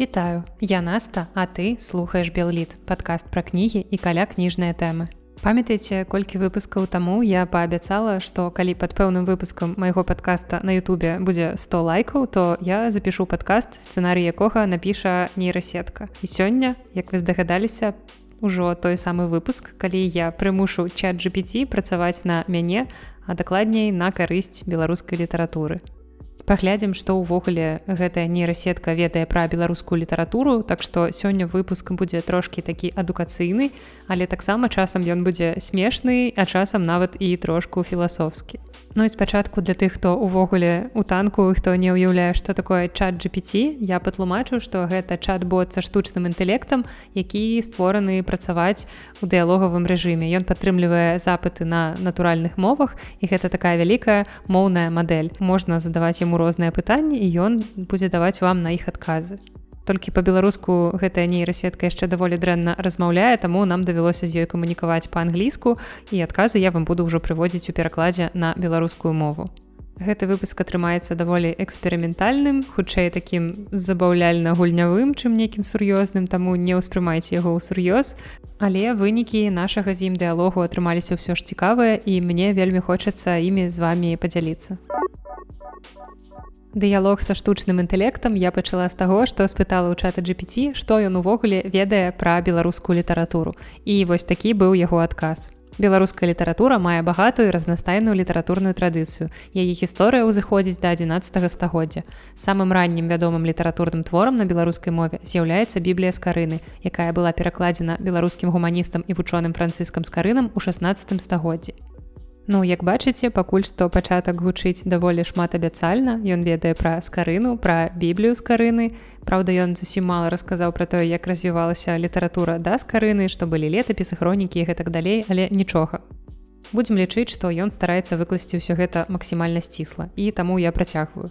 Вітаю, я Наста, а ты слухаеш Белліт, падкаст пра кнігі і каля кніжныя тэмы. Памятаеце, колькі выпускаў таму я паабяцала, што калі пад пэўным выпускам майго падкаста на Ютубе будзе 100 лайкаў, то я запішу падкаст, сцэнарый якога напіша нейрасетка. І сёння, як вы здагадаліся, ужо той самы выпуск, калі я прымушу чат GPT працаваць на мяне, а дакладней на карысць беларускай літаратуры паглядзім што ўвогуле гэтая нейрасетка ведае пра беларускую літаратуру. Так што сёння выпуск будзе трошкі такі адукацыйны але таксама часам ён будзе смешны а часам нават і трошку філасофскі Ну і спачатку для тых хто увогуле у танку хто не ўяўляе што такое чат GPT я патлумачу што гэта чат-бот са штучным інтэлектам які створаны працаваць у дыялогавым рэжыме ён падтрымлівае запыты на натуральных мовах і гэта такая вялікая моўная мадэль можна задаваць яму розныя пытанні і ён будзе даваць вам на іх адказы. Толькі па-беларуску гэтая нейрасетка яшчэ даволі дрэнна размаўляе, таму нам давялося з ёй камунікаваць па-англійску і адказы я вам буду ўжо прыводзіць у перакладзе на беларускую мову. Гэты выпуск атрымаецца даволі эксперыментальным, хутчэй такім забаўляльна гульнявым, чым нейкім сур'ёзным, таму не ўспрымайце яго ў сур'ёз. Але вынікі нашага з ім дыалогу атрымаліся ўсё ж цікавыя і мне вельмі хочацца імі з вами падзяліцца. Дыялог са штучным інтэлектам я пачала з таго, што спытала ў чата GPT, што ён увогуле ведае пра беларускую літаратуру. І вось такі быў яго адказ. Беларуская літаратура мае багатую разнастайную літаратурную традыцыю. Яе гісторыя ўзыходзіць да 11 стагоддзя. Самым раннім вядомым літаратурным творам на беларускай мове з'яўляецца біблія скарыны, якая была перакладзена беларускім гуманістам і вучоным францыскам скарынам у 16 стагоддзі. Ну як бачыце пакуль што пачатак гучыць даволі шматабяцальна. Ён ведае пра скарыну пра біблію скарыны. Праўда ён зусім мала расказаў пра тое як развівалася літаратура да скарыны што былі летапісы хронікі і гэтак далей але нічога. Будзем лічыць што ён стараецца выкласці ўсё гэта максімальна сцісла. І таму я працягваю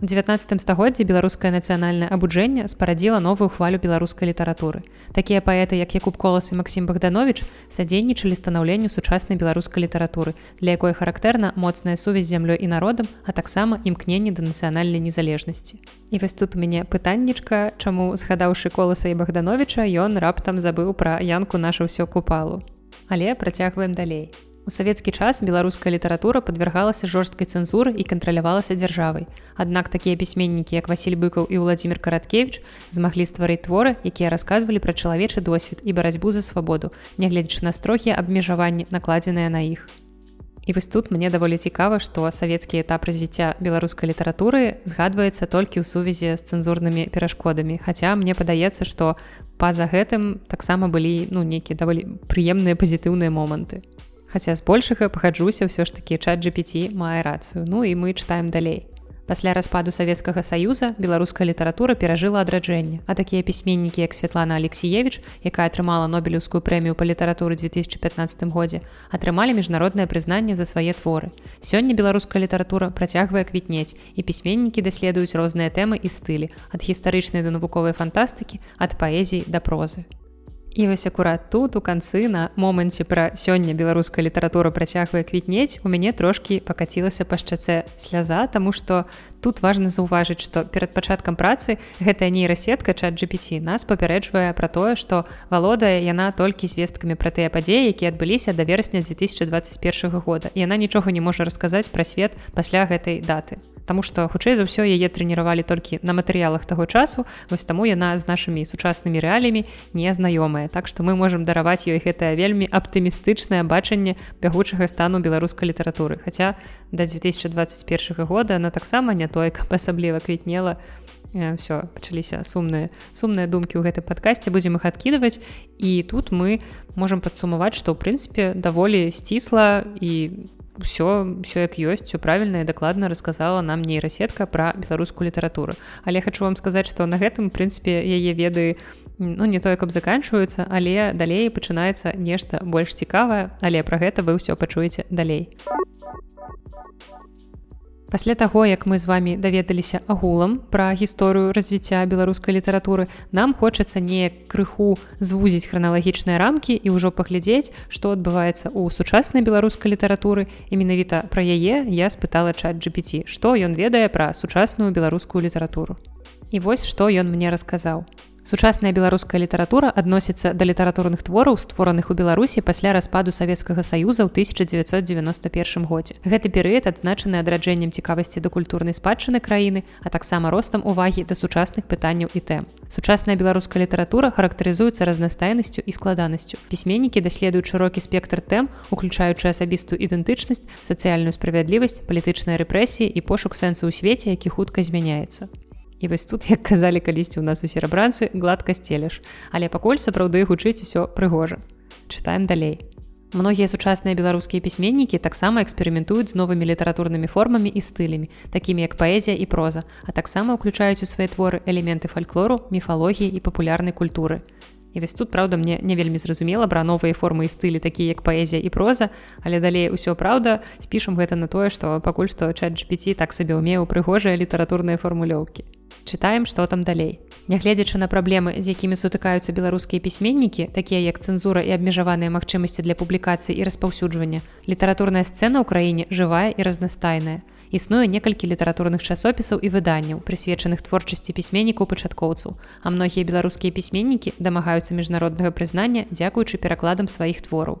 У 19 стагоддзі беларускае нацыянальнае абуджэнне спарадзіла новую хвалю беларускай літаратуры. Такія паэты, як Якуб колас і Масім Богданович садзейнічалі станаўленню сучаснай беларускай літаратуры, для якой характэрна моцная сувязь зямлёй і народам, а таксама імкненне да нацыянальнай незалежнасці. І вось тут у мяне пытаннічка, чаму згадаўшы коласа і Богдановича, ён раптам забыў пра янку нашу ўсё купалу. Але працягваем далей. У савецкі час беларуская літаратура падвяргалася жорсткай цэнзуры і кантралявалася дзяржавай. Аднак такія пісьменнікі, як Васіль быкаў і Владзімир Караткевич змаглі стварыць творы, якія расказвалі пра чалавечы досвед і барацьбу за свабоду, нягледзячы на строгія абмежаванні накладзеныя на іх. І вось тут мне даволі цікава, што савецкі этап развіцця беларускай літаратуры згадваецца толькі ў сувязі з цэнзурнымі перашкодамі. Хаця мне падаецца, што па-за гэтым таксама былі ну, нейкія даволі прыемныя пазітыўныя моманты. Хаця збольшага пагаджуся ўсё ж такі чат GPT мае рацыю. Ну і мы чытаем далей. Пасля распаду савецкага саюза беларуская літаратура перажыла адраджэнне, а такія пісьменнікі як Святлана Алексеевич, якая атрымала нобелеўскую прэмію па літаратуры 2015 годзе, атрымалі міжнароднае прызнанне за свае творы. Сёння беларуская літаратура працягвае квітнець і пісьменнікі даследуюць розныя тэмы і стылі ад гістарычнай да навуковай фантастыкі, ад паэзіі да прозы. І вось акурат тут у канцы на моманце пра сёння беларуская літаратура працягвае квітнець у мяне трошкі пакацілася па шчацэ сляза таму што тут важна заўважыць што перад пачаткам працы гэтая нейрасетка чат GPT нас папярэджвае пра тое што валодае яна толькі звесткамі пра тыя падзеі якія адбыліся да верасня 2021 года. Яна нічога не можа расказаць пра свет пасля гэтай даты Таму што хутчэй за ўсё яе трэніравалі толькі на матэрыялах таго часу вось таму яна з нашымі сучаснымі рэалямі не знаёмая так што мы можемм дараваць ёй гэтае вельмі аптымістычнае бачанне бягучага стану беларускай літаратуры. Хаця да 2021 года она таксама не той каб асабліва квітнела. Все пачаліся сумныя сумныя думкі ў гэтым падкасці будзем іх адкідваць. І тут мы можемм падсумаваць што ў прынцыпе даволі сцісла і все все як ёсць все правильно і дакладна рассказала нам нейрасетка про беларускую літаратуру. Але хочу вам сказаць что на гэтым прынцыпе яе веды ну не тое каб заканчваюцца але далей пачынаецца нешта больш цікавае. Але про гэта вы ўсё пачуеце далей Пасля таго, як мы з вами даведаліся агулам пра гісторыю развіцця беларускай літаратуры, нам хочацца неяк крыху звузіць храналагічныя рамкі і ўжо паглядзець, што адбываецца ў сучаснай беларускай літаратуры і менавіта пра яе я спытала чат GPT, што ён ведае пра сучасную беларускую літаратуру. І вось што ён мне расказаў. Сучасная беларуская літаратура адносіцца да літаратурных твораў, створаных у Беларусі пасля распаду Савецкага саюза ў 1991 годзе. Гэты перыяд адзначаны адраджэннем цікавасці да культурнай спадчыны краіны, а таксама ростам увагі да сучасных пытанняў і тэм. Сучасная беларуская літаратура характарызуецца разнастайнасцю і складанасцю. Пісьменнікі даследуюць шырокі спектр тэм, уключаючы асабістую ідэнтычнасць, сацыяльную справядлівасць, палітычныя рэпрэсіі і пошук сэнсу ў свеце, які хутка змяняецца. І вось тут як казалі калісьці ў нас у серабранцы гладка сцелеш але пакуль сапраўды гучыць усё прыгожа. Чытаем далей. Многія сучасныя беларускія пісьменнікі таксама эксперыментуюць з новымі літаратурнымі формамі і стылямі такімі як паэзія і проза а таксама ўключаюць у свае творы элементы фальклору міфалогіі і папулярнай культуры і вось тут праўда мне не вельмі зразумела пра новыя формы і стылі такія як паэзія і проза але далей усё праўда спішам гэта на тое што пакуль што чат GPT так сабе ўмеў прыгожыя літаратурныя фармулёўкі. Чытаем что там далей. Нягледзячы на праблемы з якімі сутыкаюцца беларускія пісьменнікі такія як цэнзура і абмежаваныя магчымасці для публікацыі і распаўсюджвання літаратурная сцэна ў краіне жывая і разнастайная існуе некалькі літаратурных часопісаў і выданняў прысвечаных творчасці пісьменнікаў пачаткоўцаў а многія беларускія пісьменнікі дамагаюцца міжнароднага прызнання дзякуючы перакладам сваіх твораў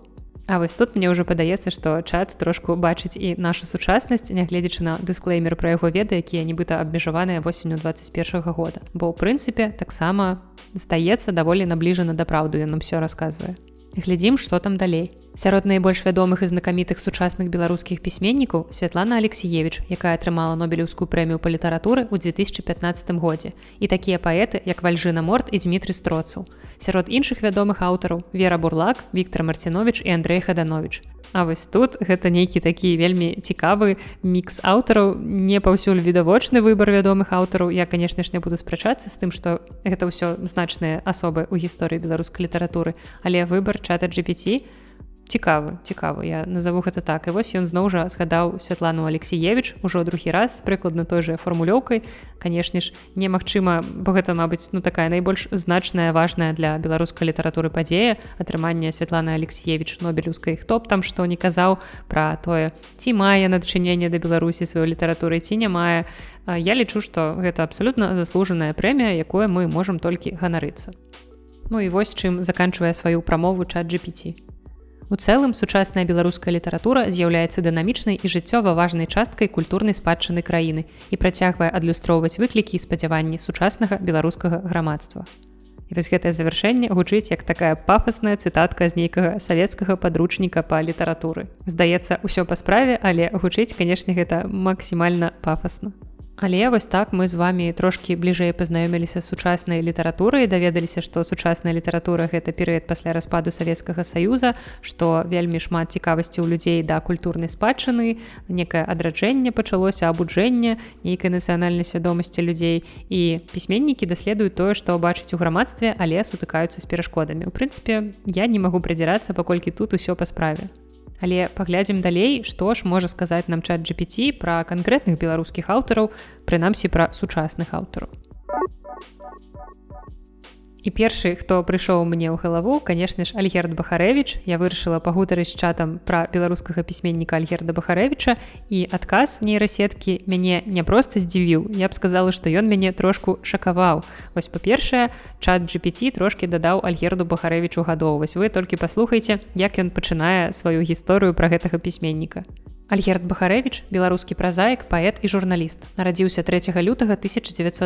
А вось тут мне ўжо падаецца, што чат трошку бачыць і нашу сучаснасць, нягледзячы на дысклеймер пра яго веды, якія нібыта абмежаваныя восенню 21 -го года. Бо ў прынцыпе таксама здаецца даволі набліжана да праўду, ён нам все расказвае. Глядзім, што там далей. Сярод найбольш вядомых і знакамітых сучасных беларускіх пісьменнікаў Святлана Алексеевич, якая атрымала нобелеўскую прэмію па літаратуры ў 2015 годзе. І такія паэты, як вальжына морт і Дмітрый строцу. Сярод іншых вядомых аўтараў Вера Бурлак, Віктор Марцінович і Андрей Хаданович. А вось тут гэта нейкі такі вельмі цікавы мікс аўтараў. Не паўсюль відавочны выбар вядомых аўтараў. Я канешне ж не буду спрачацца з тым што гэта ўсё значныя асобы ў гісторыі беларускай літаратуры. Але выбар чата GPT цікавы цікавы я назову гэта так. І вось ён зноў жа згадаў Святлану Алексеевич ужо другі раз прыкладна той же фармулёўкай. Канешне ж немагчыма бо гэта мабыць ну такая найбольш значная важная для беларускай літаратуры падзея атрымання Святланы Алексеевич нобелеўскай. Хто б там што не казаў пра тое ці мае надчыненне да беларусі сваёй літаратуры ці не мае я лічу што гэта абсалютна заслужаная прэмія якое мы можемм толькі ганарыцца. Ну і вось чым заканчвае сваю прамову чат GPT У цэлым сучасная беларуская літаратура з'яўляецца дынамічнай і жыццёва важнай часткай культурнай спадчыны краіны і працягвае адлюстроўваць выклікі і спадзяванні сучаснага беларускага грамадства. І вось гэтае завяршэнне гучыць як такая пафасная цытатка з нейкага савецкага падручніка па літаратуры. Здаецца, усё па справе, але гучыць, канешне, гэта максімальна пафасна. Але вось так мы з вами трошки бліжэй пазнаёміліся сучаснай літаратуры даведаліся што сучасная літаратура гэта перыяд пасля распаду савецкага саюза што вельмі шмат цікавасці ў людзей да культурнай спадчыны некае адраджэнне пачалося абуджэнне нейкай нацыянальнай свядомасці людзей. І пісьменнікі даследуюць тое што бачыць у грамадстве але сутыкаюцца з перашкодамі. У прынцыпе я не магу прадзірацца паколькі тут усё па справе Але паглядзім далей, што ж можа сказаць нам чат GPT пра канкрэтных беларускіх аўтараў, прынамсі пра сучасных аўтараў. І першы, хто прыйшоў мне ў галаву, канешне ж Альгерд Бахарэвіч. Я вырашыла пагутарыць чатам пра беларускага пісьменніка Альгерда Бахарэвіча і адказ нейрасеткі мяне не проста здзівіў. Я б сказала, што ён мяне трошку шакаваў. Вось па-першае, чат GPT трошкі дадаў Альгерду Бахарэвічу гадоў. Вось вы толькі паслухайце, як ён пачынае сваю гісторыю пра гэтага пісьменніка. Альгерд Бахарэвіч, беларускі празаік, паэт і журналіст. Нарадзіўся 3 лютага 1937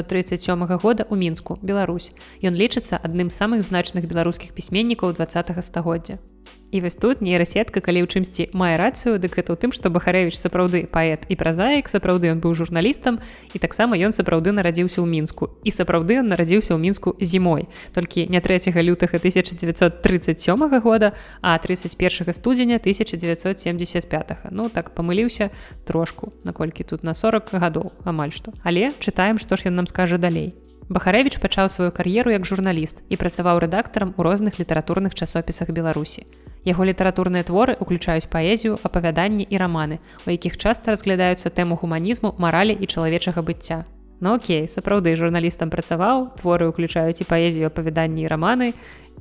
года ў мінску, Беларусь. Ён лічыцца адным з самых значных беларускіх пісьменнікаў два стагоддзя. І вось тут нейрасетка, калі ў чымсьці мае рацыю, дык гэта ў тым, што Бахарэвіч сапраўды паэт і празаік, сапраўды ён быў журналістам і таксама ён сапраўды нарадзіўся ў мінску. І сапраўды ён нарадзіўся ў мінску зімой. Толькі не 3 лютага 1937 года, а 31 студзеня 1975. Ну так памыліўся трошку, наколькі тут на 40 гадоў амаль што. Але чытаем, што ж ён нам скажа далей. Бахарэвіч пачаў сваю кар'еру як журналіст і працаваў рэдактарам у розных літаратурных часопісах Беларусі. Яго літаратурныя творы ўключаюць паэзію, апавяданні і раманы, у якіх часта разглядаюцца тэму гуманізму, маралі і чалавечага быцця. Ну окей, сапраўды журналістам працаваў, творы ўключаюць і паэзію апавяданні і раманы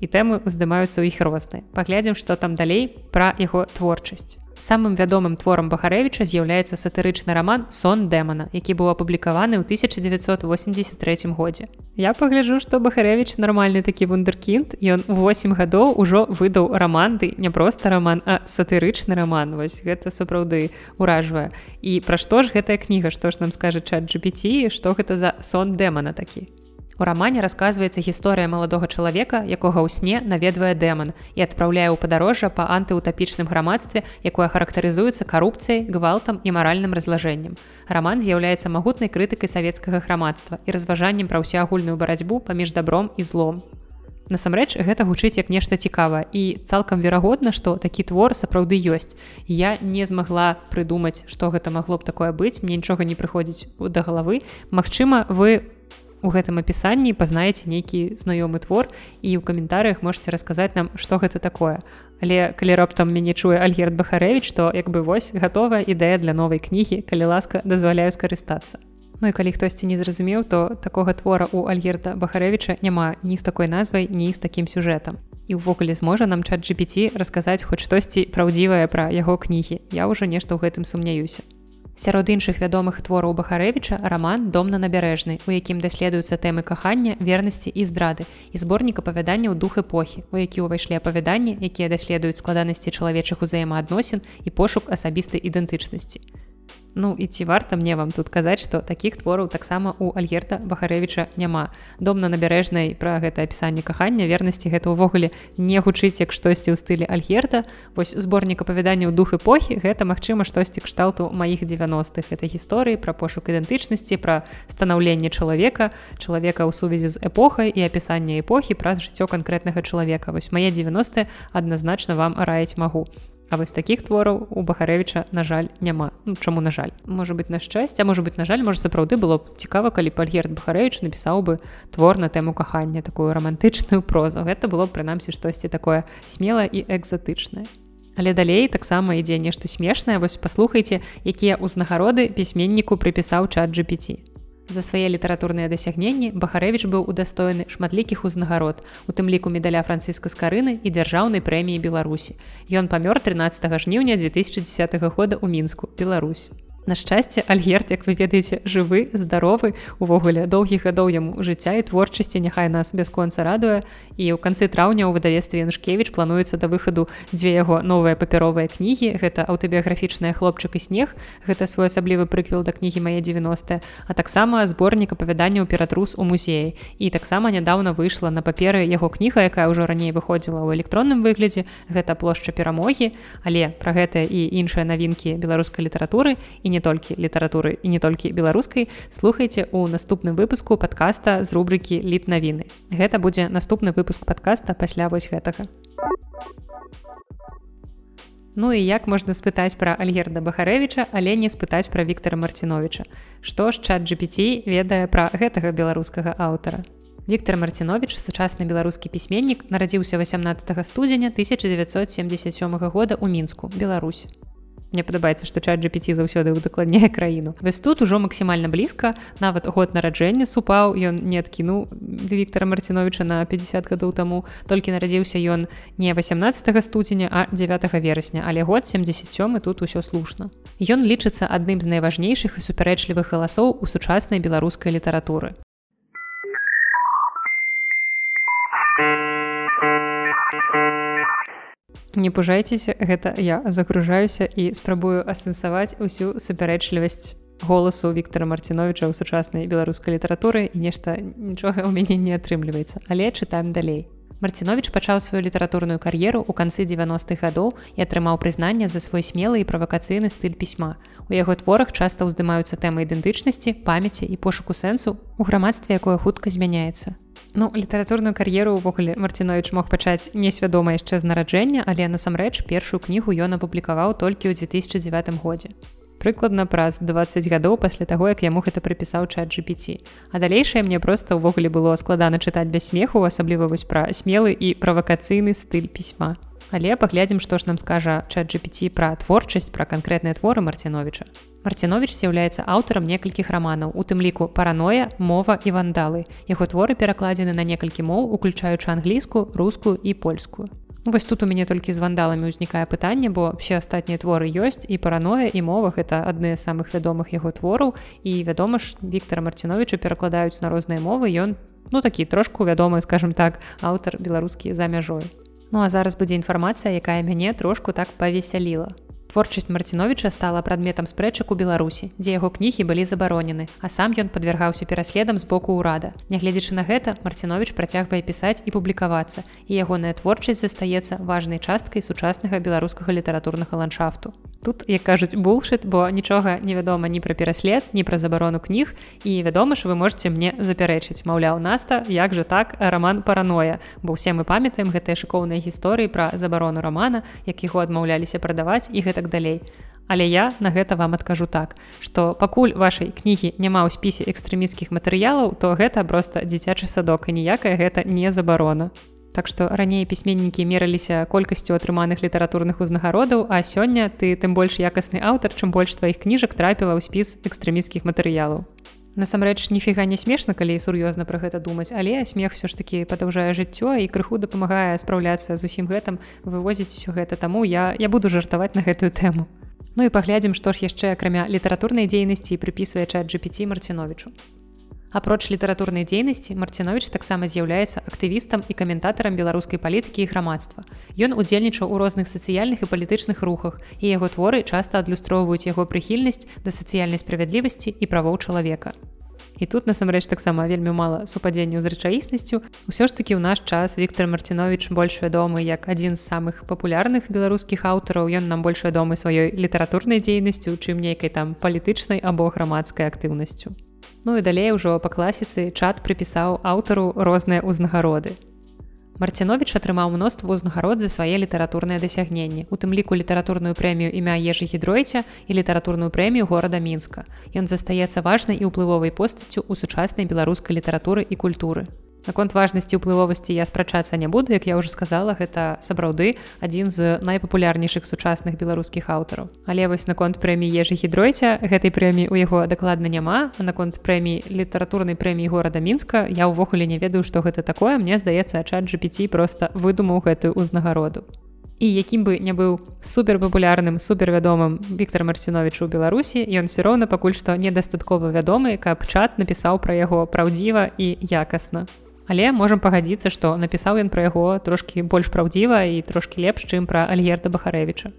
і тэмы ўздымаюцца ў іх розныя. Паглядзім, што там далей пра яго творчасць. Самым вядомым творам бахарэвіча з'яўляецца сатырычны раман сон дэмана які быў апублікаваны ў 1983 годзе. Я пагляджу што бахарэвич нармальны такі вундеркінд ён 8 гадоў ужо выдаў раманды не проста раман а сатырычны раман. Вось гэта сапраўды уражвае і пра што ж гэтая кніга? Што ж нам скажа чат GPT што гэта за сон дэмана такі У рамане расказваецца гісторыя маладога чалавека, якога ў сне наведвае дэман і адпраўляе ў падарожжа па антыутапічным грамадстве, якое характарызуецца карупцыяй, гвалтам і маральным разлажэннем. Раман з'яўляецца магутнай крытыкай савецкага грамадства і разважаннем пра ўсеагульную барацьбу паміж дабром і злом. Насамрэч гэта гучыць як нешта цікава і цалкам верагодна, што такі твор сапраўды ёсць. Я не змагла прыдумаць, што гэта магло б такое быць, мне нічога не прыходзіць да галавы. Магчыма, вы у гэтым апісанні пазнаеце нейкі знаёмы твор і ў каментарыях можете расказаць нам што гэта такое. Але калі раптам мяне чуе альгерт бахарэвич то як бы вось гатовая ідэя для новай кнігі калі ласка дазваляю скарыстацца. Ну і калі хтосьці не зразумеў то такога твора у альгерта бахарэвича няма ні з такой назвай ні з такім сюжэтам. І ўвогуле зможа нам чат GPT расказаць хоць штосьці праўдзівае пра яго кнігі. Я ўжо нешта ў гэтым сумняюся Сярод іншых вядомых твораў бахарэвіча раман дом на набярэжнай, у якім даследуюцца тэмы кахання, вернасці і здрады і зборнік апавяданняў дух эпохі, у які ўвайшлі апавяданні, якія даследуюць складанасці чалавечых узаемаадносін і пошук асабістай ідэнтычнасці. Ну і ці варта мне вам тут казаць, што такіх твораў таксама у Альгерта Бахарэвіча няма. Дом на набярэжнай пра гэта апісанне кахання вернасці гэта ўвогуле не гучыць як штосьці ў стылі Альгерта. Вось зборнік апавяданняў дух эпохі гэта магчыма штосьці кшталту маіх 90-х гэта гісторыі пра пошук ідэнтычнасці, пра станаўленне чалавека, чалавека ў сувязі з эпохай і апісанне эпохі праз жыццё канкрэтнага чалавека. Вось мае 90 адназначна вам раіць магу. А вось такіх твораў у бахарэвіча на жаль няма. Ну, чаму на жаль? Можа быть на шчасце можа быть на жаль можа сапраўды было б цікава калі пальгерт бахарэвич напісаў бы твор на тэму кахання такую романтычную прозу. Гэта было б прынамсі штосьці такое смела і экзатычнае. Але далей таксама ідзе нешта смешнае. Вось паслухайце якія ўзнагароды пісьменніку прыпісаў чат GPT За свае літаратурныя дасягненні Бахарэвіч быў удастоены шматлікіх узнагарод, у тым ліку медаля францыска скарыны і дзяржаўнай прэміі Беларусі. Ён памёр 13 жніўня 2010 года ў мінску Беларусь. На шчасце альгерт як вы ведаеце жывы здаровы увогуле доўгіх гадоў яму жыцця і творчасці няхай нас бясконца радуе. І ў канцы траўня ў выдавестве янушкевич плануецца да выхаду дзве яго новыя папяровыя кнігі. Гэта аўтабіяграфічная хлопчык і снег гэта свой асаблівы прыквел да кнігі мае 90 а таксама зборнік апавяданняў ператрус у музеі і таксама нядаўна выйшла на паперы яго кніга якая ўжо раней выходзіла ў электронным выглядзе. Гэта плошча перамогі але пра гэта і іншыя навінкі беларускай літаратуры і не толькі літаратуры і не толькі беларускай. Слухайце у наступным выпуску подкаста з рубрыкі літ навіны гэта будзе наступны выпуск подкаста пасля вось гэтага. Ну і як можна спытаць пра альгерда бахарэвіча але не спытаць пра Віктора марціновича што ж чат GPT ведае пра гэтага беларускага аўтара? Віктор марцінович сучасны беларускі пісьменнік нарадзіўся 18 студзеня 1977 года ў мінску Беларусь Мне падабаецца што чат GPT заўсёды удакладняе краіну. Вось тут ужо максімальна блізка. Нават год нараджэння супаў ён не адкінуў Віктора марціновича на 50 гадоў таму. Толькі нарадзіўся ён не 18 студзеня а 9 верасня. Але год 77 тут усё слушна. Ён лічыцца адным з найважнейшых і супярэчлівых галасоў у сучаснай беларускай літаратуры Не пужайцеся, гэта я загружаюся і спрабую асэнсаваць усю супярэчлівасць голасу Віктора Марціновича ў сучаснай беларускай літаратуры і нешта нічога ў мяне не атрымліваецца, але чытаем далей. Марцінович пачаў сваю літаратурную кар'еру ў канцы 90-х гадоў і атрымаў прызнанне за свой смелы і правакацыйны стыль пісьма. У яго творах часта ўздымаюцца тэмы ідэнтычнасці, памяці і пошуку сэнсу у грамадстве, якое хутка змяняецца. Ну літаратурную кар'еру ўвогуле Марцінович мог пачаць несвядома яшчэ з нараджэння, але насамрэч першую кнігу ён апублікаваў толькі ў 2009 годзе прыкладна праз 20 гадоў пасля таго як яму гэта прыпісаў чат GPT а далейшае мне проста ўвогуле было складана чытаць без смеху асабліва вось пра смелы і правакацыйны стыль пісьма. Але паглядзім што ж нам скажа чат GPT пра творчасць пра канкрэтныя творы марціновича марцінович з'яўляецца аўтарам некалькіх раманаў у тым ліку параноя мова і вандалы яго творы перакладзены на некалькі моў уключаючы англійскую рускую і польскую Ну, вось тут у мяне толькі з вандаламі ўзнікае пытанне бо все астатнія творы ёсць і параноя і мовах это адны з самых вядомых яго твораў. І вядома ж Віктора марціновича перакладаюць на розныя мовы ён ну такі трошку вядомы скажем так аўтар беларускі за мяжой. Ну а зараз будзе інфармацыя якая мяне трошку так павесяліла Творчасць марціновича стала прадметам спрэчак у беларусі дзе яго кнігі былі забаронены а сам ён падвяргаўся пераследам з боку ўрада. Нягледзячы на гэта марцінович працягвае пісаць і публікавацца і ягоная творчасць застаецца важнай часткай сучаснага беларускага літаратурнага ландшафту тут як кажуць булшит бо нічога невядома ні пра пераслед ні пра забарону кніг і вядома ж вы можете мне запярэчыць. Маўляў наста як же так роман параноя бо ўсе мы памятаем гэтыя шыкоўныя гісторыі пра забарону романа як яго адмаўляліся прадаваць і гэтак далей. Але я на гэта вам адкажу так что пакуль вашай кнігі няма ў спісе экстрэміцкіх матэрыялаў то гэта проста дзіцячы садок і ніякая гэта не забарона Так што раней пісьменнікі мераліся колькасцю атрыманых літаратурных узнагародаў, а сёння ты тым больш якасны аўтар, чым больш тваіх кніжак трапіла ў спіс экстрэміцкіх матэрыялаў. Насамрэч ніфіга не смешна, калі сур'ёзна пра гэта думаць, але смех усё ж такі падаўжае жыццё і крыху дапамагае спраўляцца з усім гэтым вывозіць усё гэта таму я, я буду жартаваць на гэтую тэму. Ну і паглядзім, што ж яшчэ акрамя літаратурнай дзейнасці прыпісвае чат GPT марціновичу. Апроч літаратурнай дзейнасці марцінович таксама з'яўляецца актывістам і каментатарам беларускай палітыкі і грамадства. Ён удзельнічаў у розных сацыяльных і палітычных рухах і яго творы часта адлюстроўваюць яго прыхільнасць да сацыяльнай справядлівасці і правоў чалавека. І тут насамрэч таксама вельмі мала супадзенняў з рэчаіснасцю. Усё ж такі ў наш час Віктор Марцінович больш вядомы як адзін з самых папулярных беларускіх аўтараў, ён нам больш вядомы сваёй літаратурнай дзейнасцю, чым нейкай там палітычнай або грамадскай актыўнасцю. Ну і далей ужо па класіцы чат прыпісаў аўтару розныя ўзнагароды. Марцінович атрымаў мноства ўзнагарод за свае літаратурныя дасягненні, у тым ліку літаратурную прэмію імя ежы гідройця і літаратурную прэмію горада мінска. Ён застаецца важнай і ўплывовай постаццю ў сучаснай беларускай літаратуры і культуры. Наконт важнасці ўплывовасці я спрачацца не буду, як я ўжо сказала, гэта сапраўды адзін з найпапулярнейшых сучасных беларускіх аўтараў. Але вось наконт прэміі ежы гідройця гэтай прэміі ў яго дакладна няма. наконт прэміі літаратурнай прэміі горада мінска я ўвогуле не ведаю, што гэта такое, мне здаецца, чат GPT проста выдумаў гэтую ўзнагароду. І якім бы не быў суперпапулярным супервядомым Віктор Марцінович у Беларусі, ён все роўна пакуль што недастаткова вядомы, каб чат напісаў пра яго праўдзіва і якасна але можам пагадзіцца што напісаў ён пра яго трошкі больш праўдзіва і трошкі лепш чым пра альгерда бахарэвіча.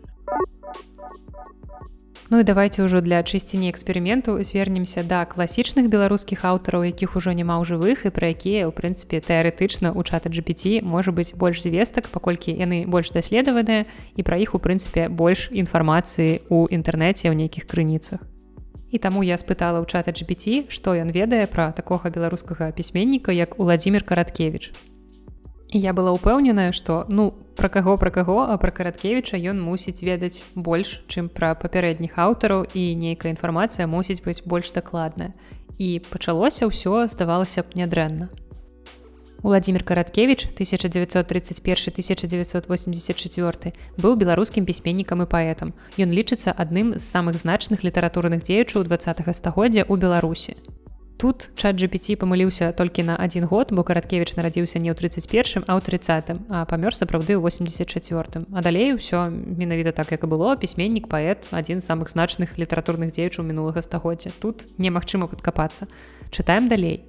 Ну і давайте ўжо для чысціні эксперыменту звернемся да класічных беларускіх аўтараў якіх ужо няма ў жывых і пра якія ў прынцыпе тэарэтычна ў чата GPT можа быць больш звестак паколькі яны больш даследаваныя і пра іх у прынцыпе больш інфармацыі ў інтэрнэце ў нейкіх крыніцах І таму я спытала ў чата GPT, што ён ведае пра такога беларускага пісьменніка як Уладзімир караткевич. І я была ўпэўненая, што ну пра каго пра каго, а пра караткевіча ён мусіць ведаць больш, чым пра папярэдніх аўтараў і нейкая інфармацыя мусіць быць больш дакладная. І пачалося ўсё здавалася б нядрэнна. Владимир Караткевич 1931-1984 быў беларускім пісьменнікам і паэтам. Ён лічыцца адным з самых значных літаратурных дзеючаў два стагоддзя ў Беларусі. Тут чат GPT памыліўся толькі на адзін год, бо караткевич нарадзіўся не ў 31, а ў 30, а памёр сапраўды ў 84. А далей усё менавіта так як і было пісьменнік паэт адзін з самых значных літаратурных дзеючаў мінулага стагоддзя. Тут немагчыма падкапацца. Чытаем далей.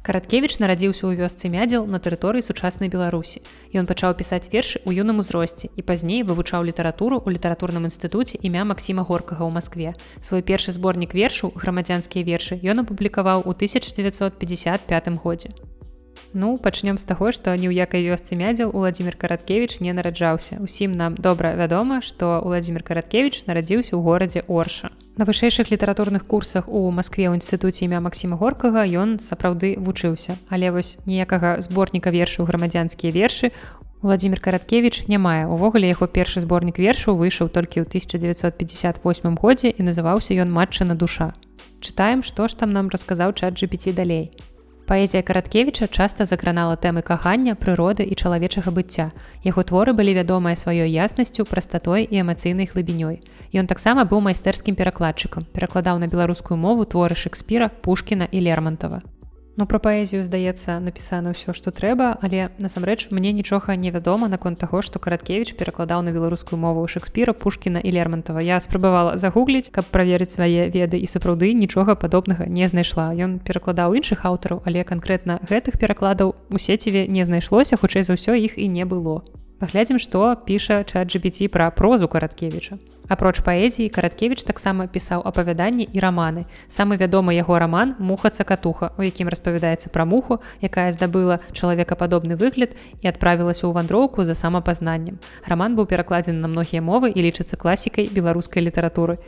Караткевіч нарадзіўся ў вёсцы мядзел на тэрыторыі сучаснай Беларусі. Ён пачаў пісаць вершы ў юным узросце і пазней вывучаў літаратуру ў літаратурным інстытуце імя Масіма горкага ў Маскве. Свой першы зборнік вершаў грамадзянскія вершы ён апублікаваў у 1955 годзе. Ну пачнём з таго, што ні ў якай вёсцы мядзел Владзімир Караткевіч не нараджаўся. Усім нам добра вядома, што Владзімир Караткевіч нарадзіўся ў горадзе Орша. На вышэйшых літаратурных курсах у Маскве ў інстытуце імя Масіма горкага ён сапраўды вучыўся. Але вось ніякага зборніка вершаў грамадзянскія вершы Владзімир Караткевіч не мае. Увогуле яго першы зборнік вершаў выйшаў толькі ў 1958 годзе і называўся ён матчына душа. Чытаем, што ж там нам расказаў чат GPT далей. Паэзія караткевіча часта закранала тэмы кахання, прыроды і чалавечага быцця. Яго творы былі вядомыя сваёй яснасцю, прастатой і эмацыйнай глыбінёй. Ён таксама быў майстэрскім перакладчыкам, перакладаў на беларускую мову творы Шекспіра, Пушкіна і Лермонтова. Ну пра паэзію здаецца напісана ўсё што трэба але насамрэч мне нічога не вядома наконт таго што караткевич перакладаў на беларускую мову шекспіра пушкіна і лермонтова я спрабавала загугліць каб праверыць свае веды і сапраўды нічога падобнага не знайшла. Ён перакладаў іншых аўтараў але канкрэтна гэтых перакладаў у сеціве не знайшлося хутчэй за ўсё іх і не было паглядзім што піша чат GPT пра прозу караткевіча. Апроч паэзіі караткевич таксама пісаў апавяданні і раманы. Самы вядомы яго раман муха цакатуха у якім распавядаецца пра муху якая здабыла чалавекападобны выгляд і адправілася ў вандроўку за самапазнаннем раман быў перакладзены на многія мовы і лічыцца класікай беларускай літаратуры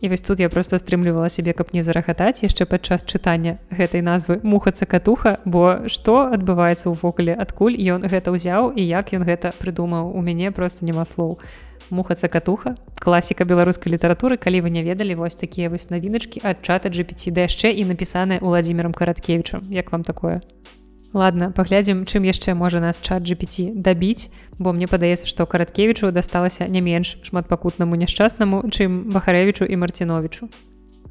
І вось тут я просто стрымлівала сябе, каб не зарахатаць яшчэ падчас чытання гэтай назвы мухаца катуха, бо што адбываецца ўвогуле, адкуль ён гэта ўзяў і як ён гэта прыдумаў у мяне просто няма слоў. Мухаца катуха, класіка беларускай літаратуры, калі вы не ведалі вось такія вось навіначкі ад чата GPT да яшчэ і напісаныя ўладзімірам караткевічам, як вам такое? Ладно паглядзім чым яшчэ можа нас чат GPT дабіць бо мне падаецца што караткевічу дасталася не менш шматпакутнаму няшчаснаму чым бахарэвічу і марціновичу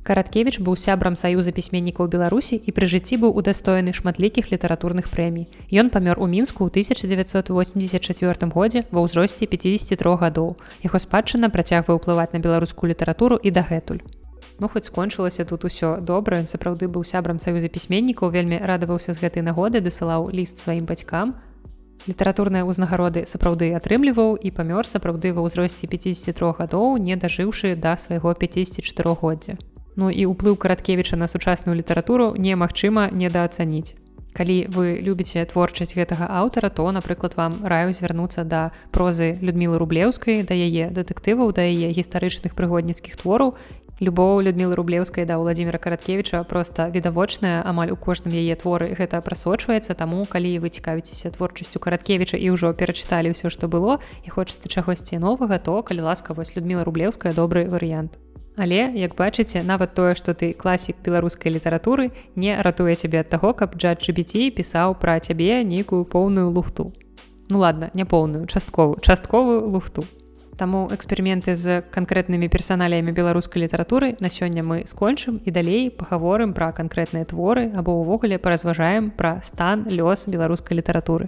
караткевич быў сябрам саюза пісьменнікаў беларусі і пры жыцці быў удастоены шматлікіх літаратурных прэмій. Ён памёр у мінску ў 1984 годзе ва ўзросце 53 гадоў. Яго спадчына працягвае ўплываць на беларускую літаратуру і дагэтуль Ну хоць скончылася тут усё добра. Ён сапраўды быў сябрам саюза пісьменнікаў. Вельмі радаваўся з гэтай нагоды дасылаў ліст сваім бацькам. Літаратурныя ўзнагароды сапраўды атрымліваў і памёр сапраўды ва ўзросце 53 гадоў не дажыўшы да свайго 54годдзя Ну і ўплыў караткевіча на сучасную літаратуру немагчыма недаацаніць калі вы любіце творчасць гэтага аўтара то напрыклад вам раю звярнуцца да прозы людмілы рублеўскай да яе дэтэктываў да яе гістарычных прыгодніцкіх твораў любоў людмілы рублеўскай да владимира караткевича просто відавочная амаль у кожным яе творы гэта прасочваецца. Таму калі вы цікавіцеся творчасцю караткевича і ўжо перачыталі ўсё што было і хочаце чагосьці новага то калі ласка вось людміла рублеўская добры варыянт. Але як бачыце нават тое што ты класік беларускай літаратуры не ратуе цябе ад таго каб джад GBT пісаў пра цябе нейкую поўную лухту. Ну ладно не поўную частковую частковую лухту Таму эксперыменты з канкрэтнымі персаналямі беларускай літаратуры на сёння мы скончым і далей пагаворым пра канкрэтныя творы або ўвогуле паразважаем пра стан лёс беларускай літаратуры.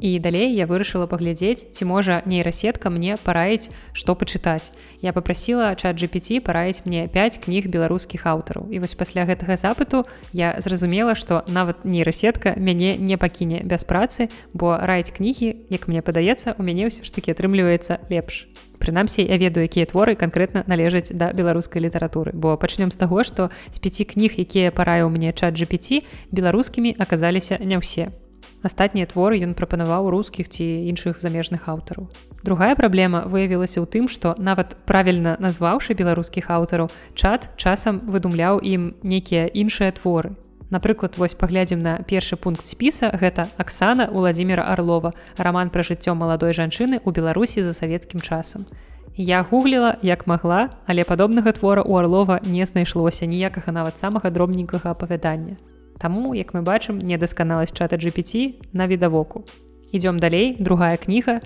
І далей я вырашыла паглядзець, ці можа нейрасетка мне параіць, што пачытаць. Я попрасіла чат GPT параіць мне 5 кніг беларускіх аўтараў. І вось пасля гэтага запыту я зразумела, што нават нейрасетка мяне не пакіне без працы, бо раіць кнігі, як мне падаецца, у мяне ўсё ж такі атрымліваецца лепш. Прынамсі я ведаю, якія творы канкрэтна належаць да беларускай літаратуры, бо пачнём з таго, што з пяці кніг, якія параіў мне чат GPT, беларускімі аказаліся не ўсе астатнія творы ён прапанаваў рускіх ці іншых замежных аўтараў. Другая праблема выявілася ў тым, што нават правільна назваўшы беларускіх аўтараў, чат часам выдумляў ім нейкія іншыя творы. Напрыклад, вось паглядзім на першы пункт спіса гэта Аксана Владзіміра Арлова, раман пра жыццё маладой жанчыны ў Беларусі за савецкім часам. Я гугліла як магла, але падобнага твора ў Арлова не знайшлося ніякага нават самага дробненькага апавядання. Таму, як мы бачым, недасканаласць чата GPT на відавоку. Ідём далей, другая кніга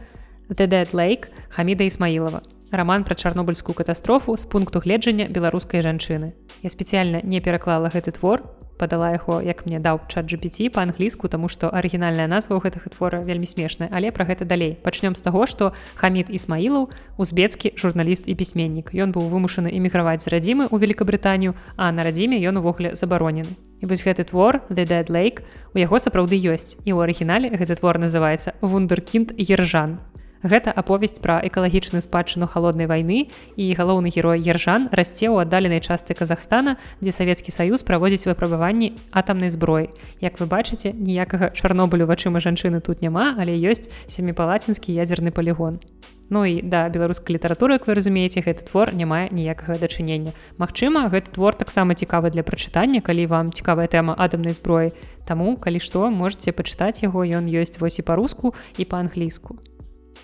The Dead Lake Хаміда Ісмаілова. Раман пра чарнобыльскую катастрофу з пункту гледжання беларускай жанчыны. Я спецыяльна не пераклала гэты твор, падала яго як мне даў чат GPT па-англійску тому што арыгінальная назва ў гэтых твора вельмі смешная але пра гэта далей. Пачнём з таго што хамід ісмаілаў узбецкі журналіст і пісьменнік. Ён быў вымушаны эміграваць з радзімы ў великкабрытанію а на радзіме ён увогуле забаронены. І вось гэты твор the dead lake у яго сапраўды ёсць. І ў арыгінале гэты твор называется вундеркінд ержан Гэта аповесць пра экалагічную спадчыну халоднай вайны і галоўны герой ержан расце ў аддаленай частцы Казахстана, дзе савецкі саюз праводзіць выпрабаванні атамнай зброі. Як вы бачыце, ніякага чарнобылю вачыма жанчыны тут няма, але ёсць семіпалацінскі ядзерны палігон. Ну і да беларускай літаратуры, як вы разумееце, гэты твор не мае ніякага дачынення. Магчыма, гэты твор таксама цікавы для прачытання, калі вам цікавая тэма атамнай зброі. Таму, калі што можете пачытаць яго, ён ёсць вось і па-руску і па-англійску.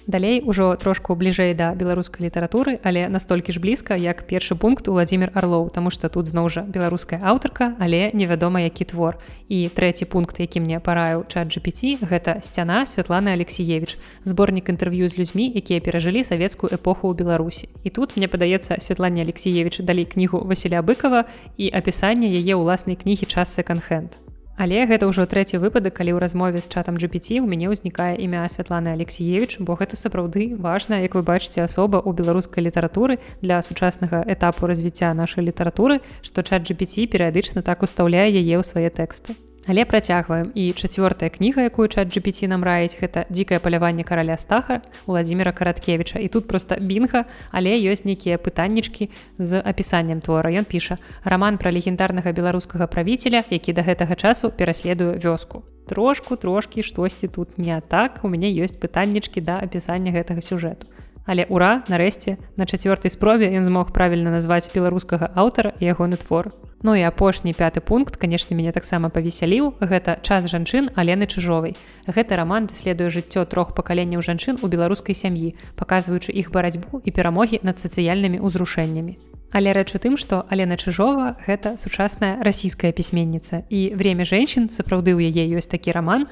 Далей ужо трошку бліжэй да беларускай літаратуры але настолькі ж блізка як першы пункт владимир орлоў тому что тут зноў жа беларуская аўтарка але невядома які твор. І трэці пункт які мне параю чат gpt гэта сцяна Святланы алексеевич зборнік інтэрв'ю з людзьмі якія перажылі савецкую эпоху ў беларусі. І тут мне падаецца Святлане алексеевич далей кнігу Васіля быкова і апісанне яе ўласнай кнігі час секонд-хенд Але гэта ўжо трэці выпадак, калі ў размове з чатам GPT у мяне ўзнікае імя Святланы Алексеевич, бо гэта сапраўды важна, як вы бачыце асоба ў беларускай літаратуры для сучаснага этапу развіцця нашай літаратуры, што чат GPT перыядычна так устаўляе яе ў свае тэксты. Але працягваем і чацвёртая кніга, якую чат GPT нам раіць гэта дзікае паляванне караля стаха Владимира караткевича і тут просто бінга, але ёсць нейкія пытаннічкі з апісаннем твора ён піша роман пра легендарнага беларускага правіцеля, які да гэтага часу пераследуе вёску. Трошку трошкі штосьці тут не так у мяне ёсць пытаннічкі да апісання гэтага сюжэту. Але ура нарэшце на чацвёртай спробе ён змог правільна назваць беларускага аўтара і ягоны твор. Ну і апошні пяты пункт канешне мяне таксама павесяліў. Гэта час жанчын алены чыжовай. Гэты раман даследуе жыццё трох пакаленняў жанчын у беларускай сям'і паказваючы іх барацьбу і перамогі над сацыяльнымі ўзрушэннямі. Але рэч у тым што алена чыжова гэта сучасная расійская пісьменніца. І время женщин сапраўды ў яе ёсць такі раман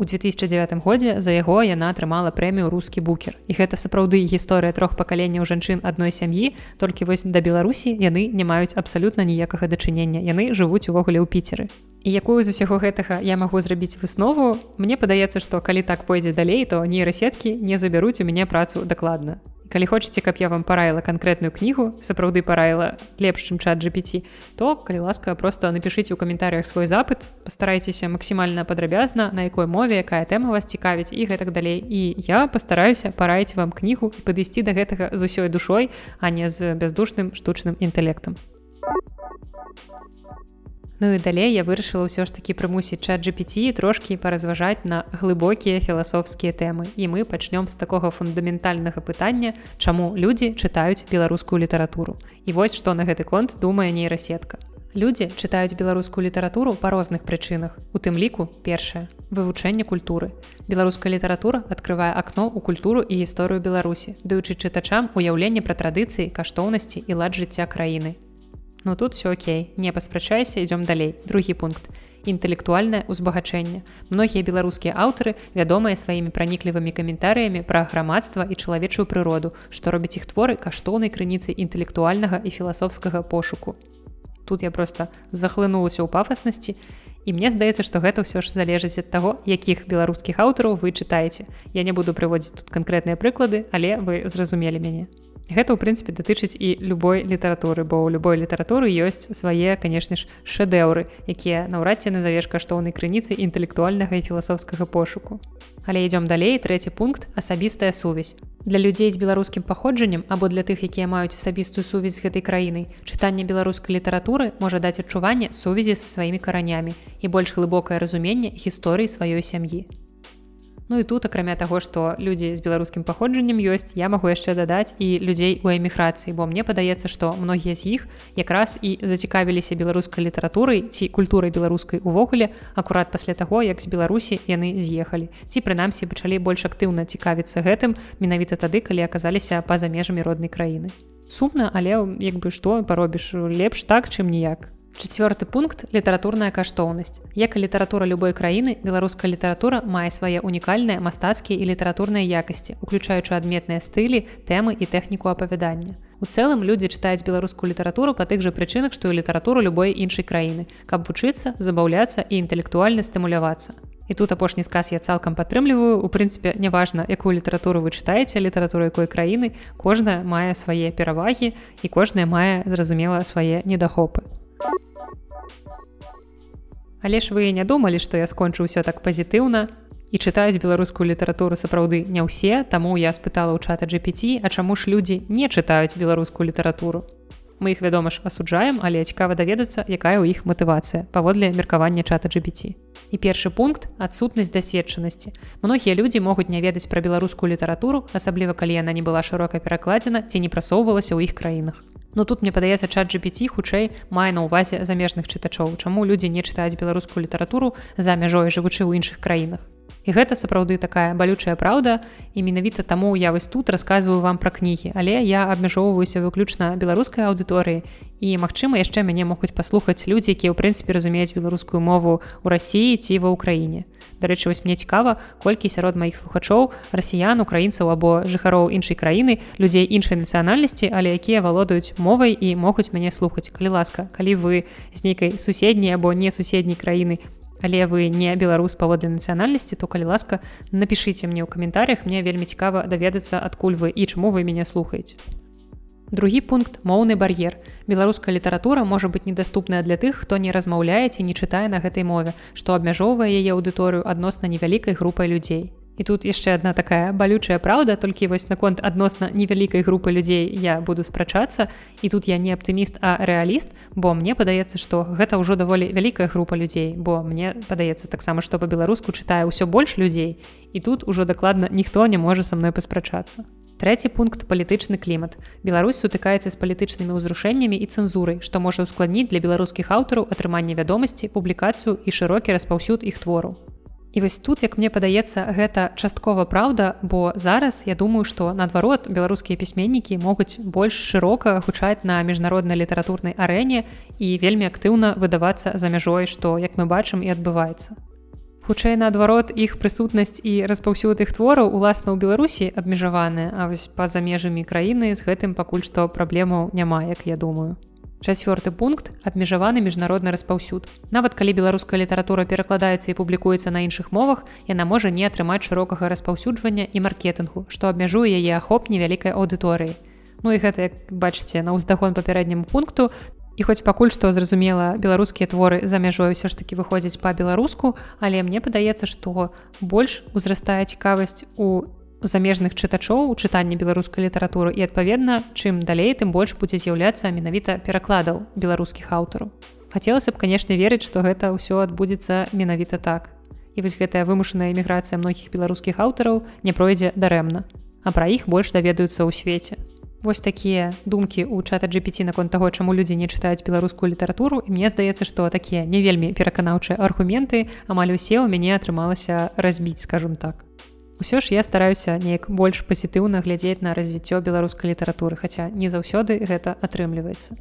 У 2009 годзе за яго яна атрымала прэмію рускі букер. І гэта сапраўды гісторыя трох пакаленняў жанчын адной сям'і, толькі вось да Беларусі яны не маюць абсалютна ніякага дачынення. Яны жывуць увогуле ў піцеры. І якую з усяго гэтага я магу зрабіць выснову, Мне падаецца, што калі так пойдзе далей, то нейрасеткі не забяруць у мяне працу дакладна калі хочаце каб я вам параіла канкрэтную кнігу сапраўды параіла лепш чым чат GPT то калі ласка просто напишитеце ў каментарях свой запыт пастарайцеся максімальна падрабязна на якой мове якая тэма вас цікавіць і гэтак далей. І я пастараюся параіць вам кнігу падысці да гэтага з усёй душой а не з бяздушным штучным інтэлектам Ну і далей я вырашыла ўсё ж такі прымусіць чат GPT трошкі паразважаць на глыбокія філасофскія тэмы. І мы пачнём з такога фундаментальнага пытання, чаму людзі чытаюць беларускую літаратуру. І вось што на гэты конт думае нейрасетка. Людзі чытаюць беларускую літаратуру па розных прычынах. У тым ліку першае вывучэнне культуры. Беларуская літаратура адкрывае акно ў культуру і гісторыю Беларусі, даючы чытачам уяўленне пра традыцыі, каштоўнасці і лад жыцця краіны. Ну тут все окей, не паспрачайся, ідём далей. Другі пункт. Інтэлектуальнае ўзбагачэнне. Многія беларускія аўтары вядомыя сваімі праніклівымі каментарыямі пра грамадства і чалавечую прыроду, што робіць іх творы каштоўнай крыніцай інтэлектуальнага і філасофскага пошуку. Тут я просто захлынулася ў пафаснасці. І мне здаецца, што гэта ўсё ж залежыць ад таго, якіх беларускіх аўтараў вы чытаеце. Я не буду прыводзіць тут канкрэтныя прыклады, але вы зразумелі мяне. Гэта ў прынцыпе датычыць і любой літаратуры, бо ў любой літаратуры ёсць свае, канешне ж, шэдэўры, якія наўрад ці назавеш каштоўнай крыніцы інтэлектуальнага і філасофскага пошуку. Але ідём далей трэці пункт асабістая сувязь. Для людзей з беларускім паходжаннем або для тых, якія маюць асабістую сувязь з гэтай краінай, чытанне беларускай літаратуры можа даць адчуванне сувязі са сваімі каранямі і больш глыбокае разуменне гісторыі сваёй сям'і. Ну і тут акрамя таго што людзі з беларускім паходжаннем ёсць я магу яшчэ дадаць і людзей у эміграцыі бо мне падаецца што многія з іх якраз і зацікавіліся беларускай літаратурай ці культурай беларускай увогуле акурат пасля таго як з беларусі яны з'ехалі. Ці прынамсі пачалі больш актыўна цікавіцца гэтым менавіта тады калі аказаліся па-за межамі роднай краіны. Сумна але як бы што паробіш лепш так чым ніяк Чацвёрты пункт літаратурная каштоўнасць. Як і літаратура любой краіны, беларуская літаратура мае свае унікальныя мастацкія і літаратурныя якасці, уключаючы адметныя стылі, тэмы і тэхніку апавядання. У цэлым людзі чытаюць беларускую літаратуру па тых жа прычынах, што і літаратуру любой іншай краіны, каб вучыцца, забаўляцца і інтэлектуальна стымулявацца. І тут апошні сказ я цалкам падтрымліваю. У прынцыпе, няважна, якую літаратуру вы чытаеце літаратуру якой краіны, кожная мае свае перавагі і кожная мае зразумела свае недахопы. Але ж вы не думалі, што я скончу ўсё так пазітыўна і чытаюць беларускую літаратуру сапраўды не ўсе, таму я спытала ў чата GPT, а чаму ж людзі не чытаюць беларускую літаратуру. Мы іх вядома ж асуджаем, але цікава даведацца, якая ў іх матывацыя паводле меркавання чата GPT. І першы пункт адсутнасць дасведчанасці. Многія людзі могуць не ведаць пра беларускую літаратуру, асабліва калі яна не была шырока перакладзена ці не прасоўвалася ў іх краінах. Ну тут мне падаецца чат GPT хутчэй мае на ўвазе замежных чытачоў, чаму людзі не чытаюць беларускую літаратуру за мяжой жывучы ў іншых краінах. І гэта сапраўды такая балючая праўда і менавіта таму я вось тут расказваю вам пра кнігі, але я абмяжоўваюся выключна беларускай аўдыторыі і магчыма яшчэ мяне могуць паслухаць людзі, якія ў прынцыпе разумеюць беларускую мову ў рассіі ці ва ўкраіне. Дарэчы, вось мне цікава, колькі сярод маіх слухачоў расіян, украінцаў або жыхароў іншай краіны, людзей іншай нацыянальнасці, але якія валодаюць мовай і могуць мяне слухаць. Калі ласка, калі вы з нейкай суседняй або не суседняй краіны, але вы не беларус паводле нацыянальнасці то калі ласка напишите мне ў каментарях мне вельмі цікава даведацца адкуль вы і чаму вы мяне слухаеце. Другі пункт моўны бар'ер. Беларуская літаратура можа быць недаступная для тых хто не размаўляеце не чытае на гэтай мове што абмяжоўвае яе аўдыторыю адносна невялікай групай людзей І тут яшчэ одна такая балючая праўда толькі вось наконт адносна невялікай групы людзей я буду спрачацца і тут я не аптыміст а рэаліст бо мне падаецца што гэта ўжо даволі вялікая група людзей бо мне падаецца таксама што па-беларуску чытае ўсё больш людзей і тут ужо дакладна ніхто не можа са мной паспрачацца. Трэці пункт палітычны клімат. Беларусь сутыкаецца з палітычнымі ўзрушэннямі і цэнзурай што можа ўскладніць для беларускіх аўтараў атрыманне вядомасці публікацыю і шырокі распаўсюд іх твору І вось тут як мне падаецца гэта часткова праўда бо зараз я думаю што наадварот беларускія пісьменнікі могуць больш шырока гучаць на міжнароднай літаратурнай арэне і вельмі актыўна выдавацца за мяжой што як мы бачым і адбываецца. Хутчэй наадварот іх прысутнасць і распаўсюд іх твораў уласна ў беларусі абмежаваны а вось па-за межамі краіны з гэтым пакуль што праблемаў няма як я думаю Чацвёрты пункт абмежаваны міжнародны распаўсюд. Нават калі беларуская літаратура перакладаецца і публікуецца на іншых мовах, яна можа не атрымаць шырокага распаўсюджвання і маркетынгу, што абмяжуе яе ахоп невялікай аўдыторыі. Ну і гэта як бачыце на ўздагон папярэдняму пункту, І хоць пакуль што зразумела беларускія творы за мяжой ўсё ж таки выходзяць па-беларуску, але мне падаецца, што больш узрастае цікавасць у замежных чытачоў у чытанні беларускай літаратуры і адпаведна чым далей тым больш будзе з'яўляцца менавіта перакладаў беларускіх аўтараў. Хацелася б канешне верыць што гэта ўсё адбудзецца менавіта так. І вось гэтая вымушаная эміграцыя многіх беларускіх аўтараў не пройдзе дарэмна а пра іх больш даведаюцца ў свеце. Вось такія думкі ў чата GPT наконт таго чаму людзі не чытаюць беларускую літаратуру мне здаецца што такія не вельмі пераканаўчыя аргументы амаль усе ў мяне атрымалася разбіць скажем так Усё ж я стараюся неяк больш пазітыўна глядзець на развіццё беларускай літаратуры, хаця не заўсёды гэта атрымліваецца.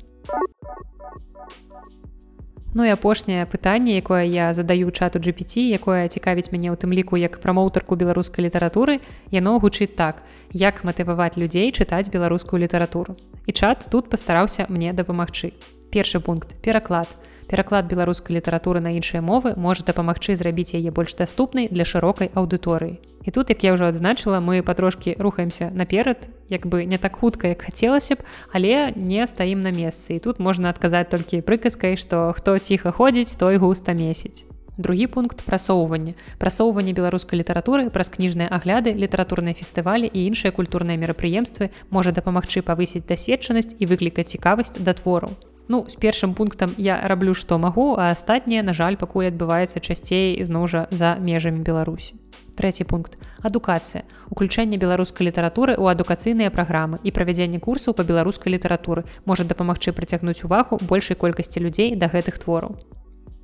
Ну і апошняе пытанне, якое я задаю чату GPT, якое цікавіць мяне ў тым ліку як прамоўтарку беларускай літаратуры, яно гучыць так, як матываваць людзей чытаць беларускую літаратуру. І чат тут пастараўся мне дапамагчы. Першы пункт пераклад пераклад беларускай літаратуры на іншыя мовы можа дапамагчы зрабіць яе больш даступнай для шырокай аўдыторыі. І тут як я ўжо адзначыла мы патрошкі рухаемся наперад як бы не так хутка як хацелася б але не стаім на месцы. І тут можна адказаць толькі прыказкай што хто ціха ходзіць той густа месяць другі пункт прасоўвання прасоўванне беларускай літаратуры праз кніжныя агляды літаратурныя фестывалі і іншыя культурныя мерапрыемствы можа дапамагчы павысіць дасведчанасць і выклікаць цікавасць да твору Ну з першым пунктам я раблю што магу, а астатняе, на жаль, пакуль адбываецца часцей ізноў жа за межамі Беларусі. Трэці пункт. Адукацыя уключэнне беларускай літаратуры ў адукацыйныя праграмы і правядзенне курсаў па беларускай літаратуры можа дапамагчы прыцягнуць увагу большай колькасці людзей да гэтых твораў.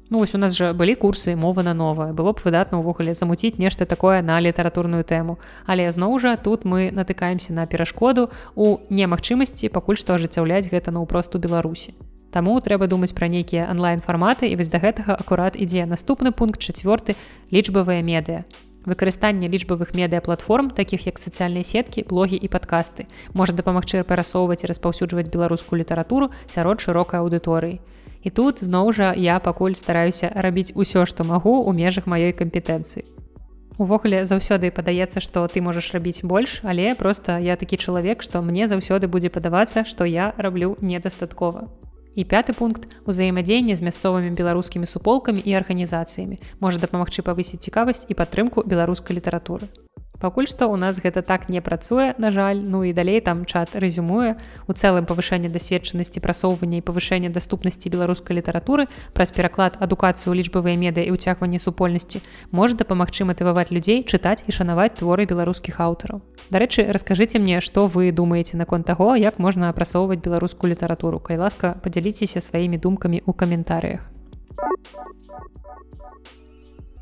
Ну вось у нас жа былі курсы мова на новае было б выдатна ўвогуле замуціць нешта такое на літаратурную тэму але зноў жа тут мы натыкаемся на перашкоду у немагчымасці пакуль што ажыццяўляць гэта наўпросту беларусі Таму трэба думаць пра нейкія онлайн-фарматы і вось да гэтага акурат ідзе наступны пункт чацвёрты лічбавыя медыа. Выкарыстанне лічбавых медыаплатформ, такіх як сацыяльныя сеткі, блогі і падкасты, можа дапамагчы перасоўваць і распаўсюджваць беларускую літаратуру сярод шырокай аўдыторыі. І тут зноў жа я пакуль стараюся рабіць усё, што магу ў межах маёй кампетэнцыі. Увогуле заўсёды падаецца, што ты можаш рабіць больш, але проста я такі чалавек, што мне заўсёды будзе падавацца, што я раблю недастаткова. І пяты пункт узаемадзеяння з мясцовымі беларускімі суполкамі і арганізацыямі можа дапамагчы павысіць цікавасць і падтрымку беларускай літаратуры. Пакуль што ў нас гэта так не працуе, на жаль, ну і далей там чат рэзюмуе у цэлым павышэнне дасведчанасці прасоўвання і павышэння даступнасці беларускай літаратуры праз пераклад адукацыю лічбавыя медыя і ўцягванне супольнасці можа дапамагчы матываваць людзей чытаць і шанаваць творы беларускіх аўтараў. Дарэчы, раскажыце мне, што вы думаеце наконт таго, як можна апрасоўваць беларускую літаратуру. Кай ласка, падзяліцеся сваімі думкамі ў каментарыях.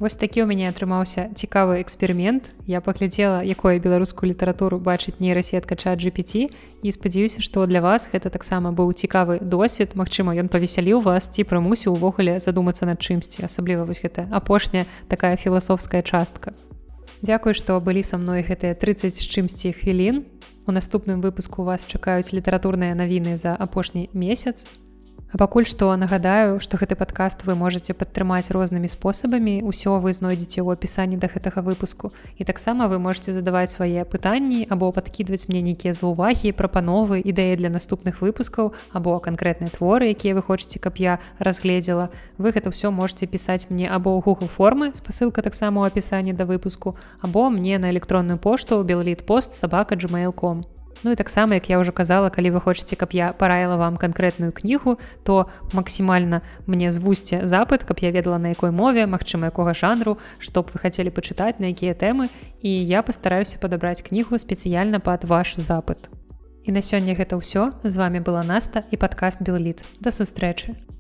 Вось такі ў мяне атрымаўся цікавы эксперымент. Я паглядзела, якое беларускую літаратуру бачыць нейрасетка чат GPT і спадзяюся, што для вас гэта таксама быў цікавы досвед. Магчыма, ён павесяліў вас ці прымусіў увогуле задумацца над чымсьці, асабліва вось гэта апошняя такая філасофская частка. Дзякуй, што былі са мной гэтыя 30 з чымсьці хвілін. У наступным выпуску вас чакаюць літаратурныя навіны за апошні месяц. А пакуль што нагадаю, што гэты падкаст вы можете падтрымаць рознымі спосабамі. Усё вы знойдзеце ў апісанні да гэтага выпуску. І таксама вы можете задаваць свае пытанні або падкідваць мне нейкія заўвагі, прапановы, ідэі для наступных выпускаў або канкрэтныя творы, якія вы хочаце, каб я разгледзела. Вы гэта ўсё можете пісаць мне або ў Google формы, спасылка таксама ў апісанні да выпуску, або мне на электронную пошту белліт пост сабака gmail.com. Ну і таксама як я ўжо казала калі вы хочаце каб я параіла вам канкрэтную кнігу то максімальна мне звусце запыт каб я ведала на якой мове магчыма якога жанру што б вы хацелі пачытаць на якія тэмы. І я пастараюся падабраць кнігу спецыяльна пад ваш запыт. І на сёння гэта ўсё. З вами была наста і падкаст белліт да сустрэчы